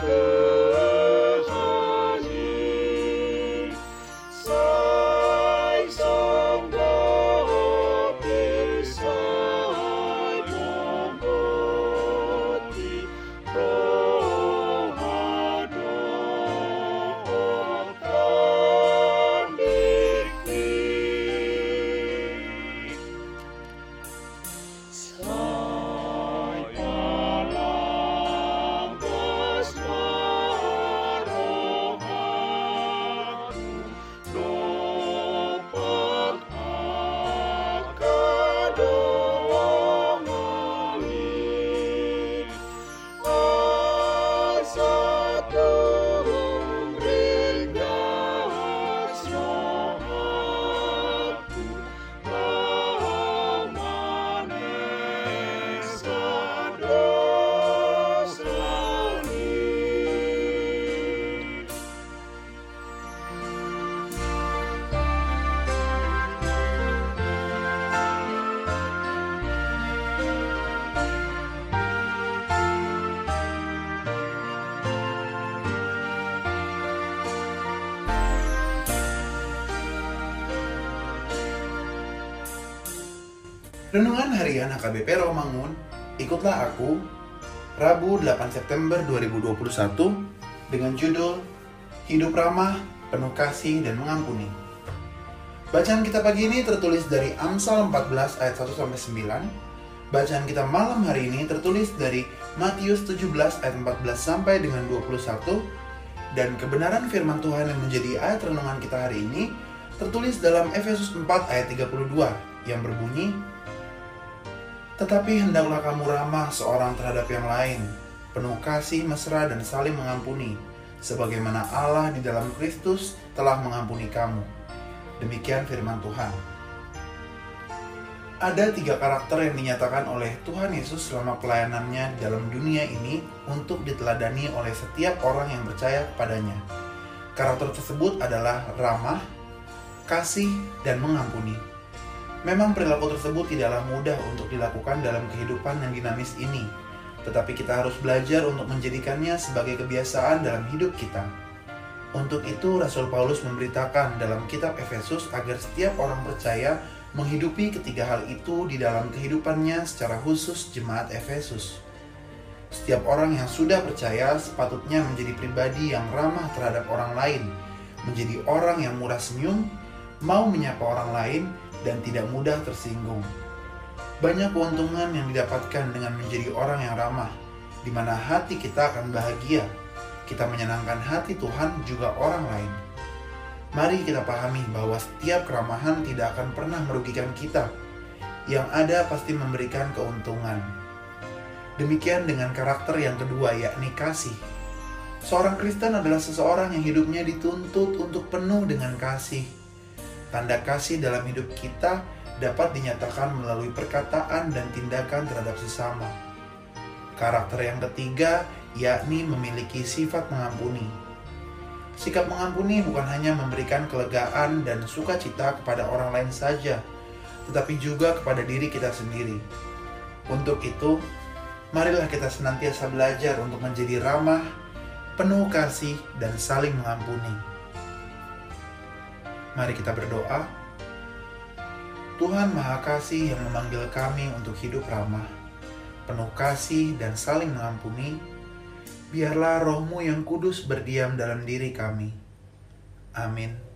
Thank you. Renungan Harian HKBP Romangun, ikutlah aku, Rabu 8 September 2021 dengan judul Hidup Ramah, Penuh Kasih dan Mengampuni. Bacaan kita pagi ini tertulis dari Amsal 14 ayat 1 sampai 9. Bacaan kita malam hari ini tertulis dari Matius 17 ayat 14 sampai dengan 21 dan kebenaran firman Tuhan yang menjadi ayat renungan kita hari ini tertulis dalam Efesus 4 ayat 32 yang berbunyi tetapi hendaklah kamu ramah seorang terhadap yang lain, penuh kasih, mesra, dan saling mengampuni, sebagaimana Allah di dalam Kristus telah mengampuni kamu. Demikian firman Tuhan. Ada tiga karakter yang dinyatakan oleh Tuhan Yesus selama pelayanannya dalam dunia ini untuk diteladani oleh setiap orang yang percaya kepadanya. Karakter tersebut adalah ramah, kasih, dan mengampuni. Memang perilaku tersebut tidaklah mudah untuk dilakukan dalam kehidupan yang dinamis ini, tetapi kita harus belajar untuk menjadikannya sebagai kebiasaan dalam hidup kita. Untuk itu, Rasul Paulus memberitakan dalam kitab Efesus agar setiap orang percaya menghidupi ketiga hal itu di dalam kehidupannya secara khusus jemaat Efesus. Setiap orang yang sudah percaya sepatutnya menjadi pribadi yang ramah terhadap orang lain, menjadi orang yang murah senyum, mau menyapa orang lain, dan tidak mudah tersinggung. Banyak keuntungan yang didapatkan dengan menjadi orang yang ramah, di mana hati kita akan bahagia. Kita menyenangkan hati Tuhan juga orang lain. Mari kita pahami bahwa setiap keramahan tidak akan pernah merugikan kita. Yang ada pasti memberikan keuntungan. Demikian dengan karakter yang kedua, yakni kasih. Seorang Kristen adalah seseorang yang hidupnya dituntut untuk penuh dengan kasih Tanda kasih dalam hidup kita dapat dinyatakan melalui perkataan dan tindakan terhadap sesama. Karakter yang ketiga yakni memiliki sifat mengampuni. Sikap mengampuni bukan hanya memberikan kelegaan dan sukacita kepada orang lain saja, tetapi juga kepada diri kita sendiri. Untuk itu, marilah kita senantiasa belajar untuk menjadi ramah, penuh kasih, dan saling mengampuni. Mari kita berdoa. Tuhan Maha Kasih yang memanggil kami untuk hidup ramah, penuh kasih dan saling mengampuni, biarlah rohmu yang kudus berdiam dalam diri kami. Amin.